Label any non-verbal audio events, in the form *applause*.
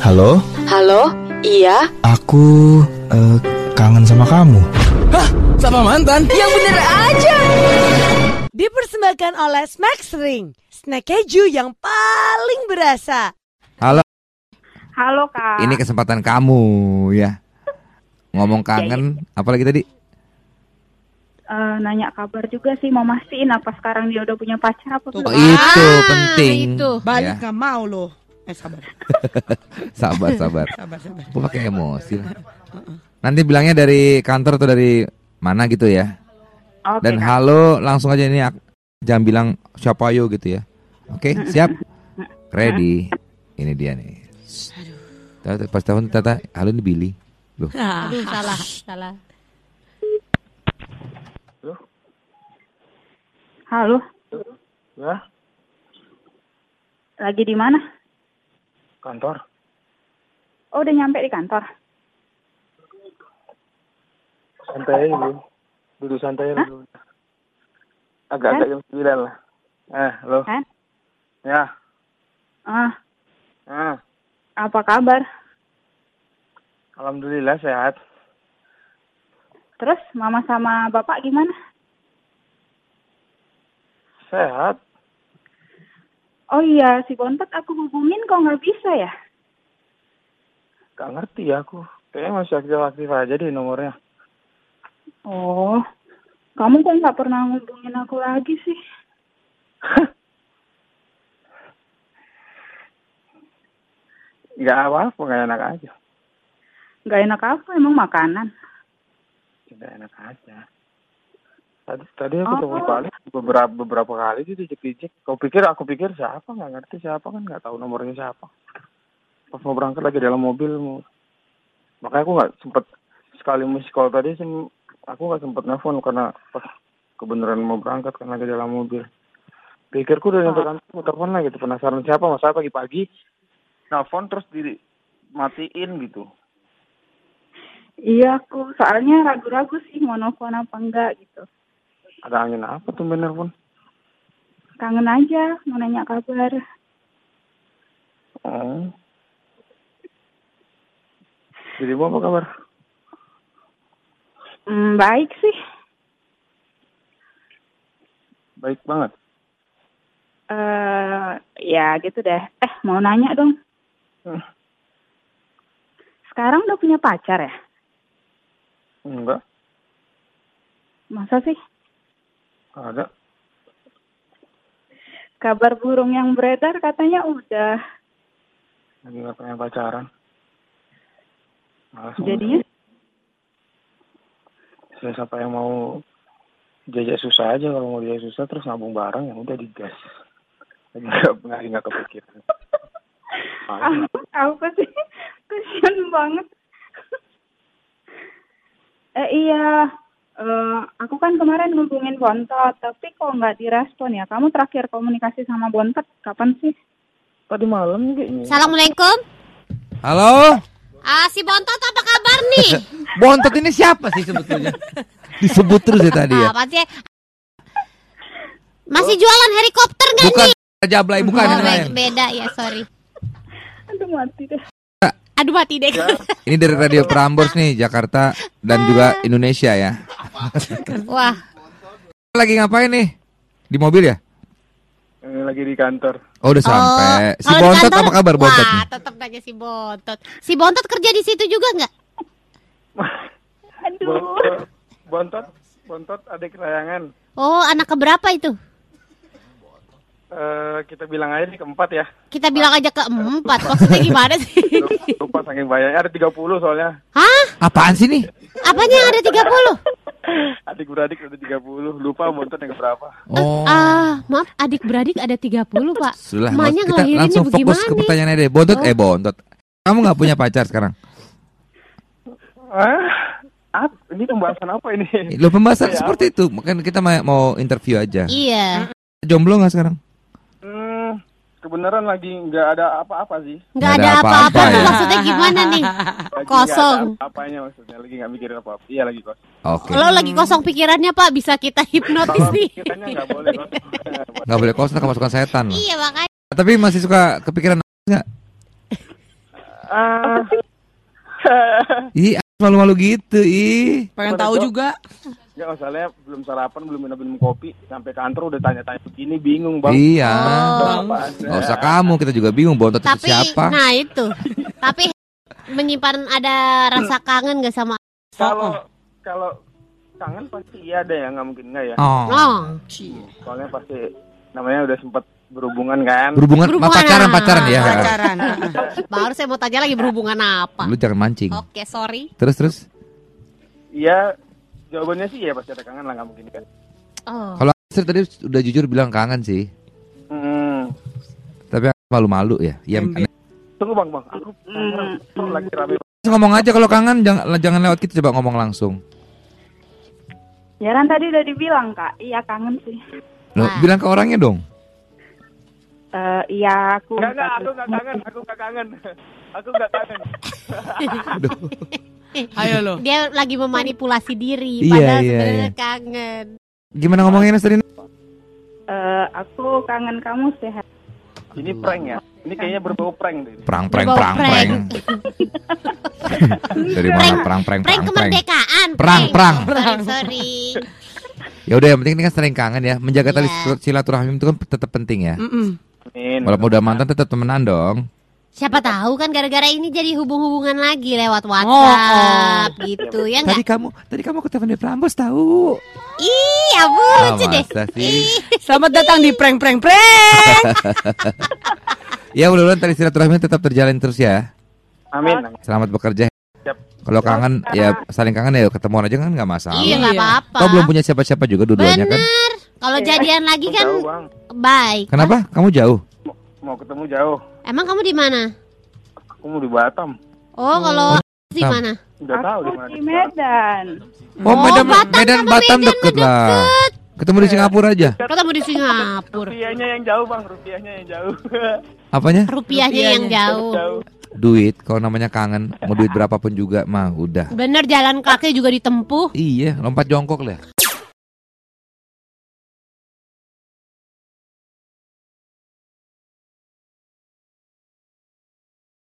Halo, Halo, iya, aku eh, kangen sama kamu. Sama mantan? yang bener aja. Dipersembahkan oleh Smax Ring, snack keju yang paling berasa. Halo, Halo kak. ini kesempatan kamu ya. Ngomong kangen, apalagi tadi? Eh, nanya kabar juga sih mau mastiin apa sekarang dia udah punya pacar apa Oh, belum? itu Ah, penting. itu. Balik Ya, nggak mau loh. Eh *laughs* sabar, sabar, sabar. sabar, sabar. Gue pakai emosi lah. Nanti bilangnya dari kantor atau dari mana gitu ya. Oke, Dan halo langsung aja ini jangan bilang siapa yo gitu ya. Oke, *laughs* siap? Ready. Ini dia nih. Tata, pas tahun Tata, halo ini Billy. Loh, Aduh, salah, salah. Halo. Ya, Lagi di mana? Kantor. Oh udah nyampe di kantor. Santai aja dulu. Duduk santai aja dulu. Agak-agak jam 9 lah. Eh, lo. Kan? Ya. Ah, Ah, apa kabar? alhamdulillah sehat. Terus mama sama bapak gimana? Sehat. Oh iya, si Bontot aku hubungin kok nggak bisa ya? Gak ngerti ya aku. Kayaknya masih aktif-aktif aja deh nomornya. Oh, kamu kok nggak pernah ngubungin aku lagi sih? *laughs* Gak apa-apa, gak enak aja. Nggak enak apa? Emang makanan? Tidak enak aja. Tadi, tadi aku Oh. telepon balik beberapa beberapa kali sih dicek-dicek. Kau pikir aku pikir siapa? Nggak ngerti siapa kan nggak tahu nomornya siapa. Pas mau berangkat lagi dalam mobil mau. Makanya aku nggak sempet sekali miss call tadi sih aku nggak sempet nelfon karena pas kebenaran mau berangkat kan lagi dalam mobil. Pikirku udah nyampe kantor mau telepon lagi tuh penasaran siapa masa pagi-pagi nelfon terus di matiin gitu. Iya, aku soalnya ragu-ragu sih mau nelfon apa enggak gitu. Ada angin apa tuh nelfon? Kangen aja, mau nanya kabar. Oh. Jadi apa kabar? Hmm, baik sih. Baik banget. eh ya gitu deh. Eh, mau nanya dong. Hmm. Sekarang udah punya pacar ya? Enggak, Masa sih? Ada. Kabar burung yang beredar katanya udah. Lagi nggak pengen pacaran. Malas Jadinya Ya, siapa yang mau jajak susah aja kalau mau jajak susah terus nabung bareng ya udah digas. Lagi nggak lagi nggak kepikiran. Malas. apa, apa sih? Kasian banget. eh iya, eh, aku kan kemarin ngubungin Bontot, tapi kok nggak direspon ya? Kamu terakhir komunikasi sama Bontot kapan sih? Tadi malam kayaknya. Assalamualaikum. halo. Ah, si Bontot apa kabar nih? *laughs* Bontot ini siapa sih sebetulnya? Disebut terus ya tadi ya. Apa sih? Masih jualan helikopter nggak Bukan nih? Jablay, bukan oh, yang lain. be- beda ya, sorry. Aduh mati deh. Aduh mati deh. Ini dari Radio Prambors nih, Jakarta dan juga Indonesia ya. *laughs* Wah, Lagi ngapain nih? Di mobil ya? Eh, Lagi di kantor. Oh, udah sampai. Si kalau di Bontot kantor- apa kabar Bontot? Wah, tetap nanya si Bontot. Si Bontot kerja di situ juga nggak? *laughs* Aduh. Bontot, bontot, bontot adik layangan. Oh, anak keberapa itu? Eh, kita bilang aja nih keempat ya. Kita bilang aja keempat. Maksudnya *laughs* gimana sih? Lupa saking banyaknya ada 30 soalnya. Hah? Apaan sih nih? Apanya yang ada 30? Adik beradik ada 30. Lupa bontot yang berapa. Oh. Ah, maaf, adik-beradik ada 30, Pak. Sudah, Emaknya kita langsung fokus bagaimana? ke pertanyaannya deh. Bontot eh Bontot. Kamu nggak punya pacar sekarang? Ah, ap- ini pembahasan apa ini? Lo pembahasan Ya, seperti itu. Mungkin kita ma- mau interview aja. Iya. Jomblo nggak sekarang? Kebenaran lagi nggak ada apa-apa sih. Nggak ada apa-apa tuh ya. maksudnya gimana nih? *laughs* Lagi Kosong. nggak ada Apanya maksudnya? Lagi nggak mikirin apa-apa. Iya lagi kos. Oke. Kalau lagi kosong pikirannya Pak bisa kita hipnotis nih. pikirannya nggak boleh kos. *laughs* Nggak boleh kosong kemasukan setan. Iya makanya. Tapi masih suka kepikiran nggak? Eh, Ih, malu-malu gitu, ih. Pengen tahu juga. Ya masalahnya belum sarapan, belum minum-minum kopi, sampai kantor udah tanya-tanya begini, bingung bang. Iya. Oh. Gak usah kamu, kita juga bingung bontot itu Tapi, siapa. nah itu. Tapi menyimpan ada rasa kangen gak sama Kalau kalau kangen pasti iya ada ya, nggak mungkin nggak ya. Oh. Oh, Soalnya pasti namanya udah sempat berhubungan kan. Berhubungan, Berhubungan. pacaran, pacaran ya. Pacaran. *laughs* baru saya mau tanya lagi berhubungan apa? Lu jangan mancing. Oke, sorry. Terus terus. Iya, jawabannya sih ya pasti ada kangen lah, nggak mungkin kan. Oh. Kalau Astrid tadi udah jujur bilang kangen sih. Hmm. Tapi malu-malu ya. Iya. Ember. Tunggu bang, bang. Aku aku lagi rame. Ngomong aja kalau kangen jangan jangan lewat kita coba ngomong langsung. ya kan tadi udah dibilang kak, iya kangen sih. Loh, Wah. bilang ke orangnya dong. Eh, iya aku. Enggak, enggak, aku nggak kangen, aku nggak kangen. Aku nggak kangen. *laughs* Ayo lo. Dia lagi memanipulasi diri, Iya, padahal iya, sebenarnya iya. kangen. Gimana ngomongnya Astrid? Eh, aku kangen kamu sehat. Ini prank ya. Ini kayaknya berbau prank deh. Perang Berbau perang prank. perang. *laughs* Dari mana perang perang Prank perang perang. kemerdekaan. Perang, perang. Sorry, sorry. *laughs* Ya udah yang penting ini kan sering kangen ya. Menjaga tali Iya. silaturahim itu kan tetap penting ya. Mm-mm. Amin. Walaupun udah mantan tetap temenan dong. Siapa tahu kan gara-gara ini jadi hubung-hubungan lagi lewat Oh, WhatsApp gitu ya Tadi enggak? kamu tadi kamu ke telepon di Prambos tahu. Iya, Bu, lucu deh. Selamat datang di prank prank prank. *laughs* Ya mudah-mudahan tali silaturahmi tetap terjalin terus ya. Amin. Selamat bekerja. Siap. Kalau kangen ya saling kangen ya ketemuan aja kan nggak masalah. Iya, enggak Iya. apa-apa. Kau belum punya siapa-siapa juga dua-duanya kan? Bener. Kalau jadian lagi kan baik. Kenapa? Kamu jauh? Mau ketemu jauh. Emang kamu di mana? Aku mau di Batam. Oh, kalau di mana? Udah tahu di Aku mana. di Medan. Oh, Oh, Medan, Batam Medan, Batam Medan deket mah lah. Ketemu di Singapura aja. Ketemu di Singapura. Rupiahnya yang jauh bang, rupiahnya yang jauh. Apanya? Rupiahnya yang jauh. jauh. Duit. Kalau namanya kangen, mau duit berapapun juga mah udah. Bener jalan kaki juga ditempuh. Iya, lompat jongkok lah.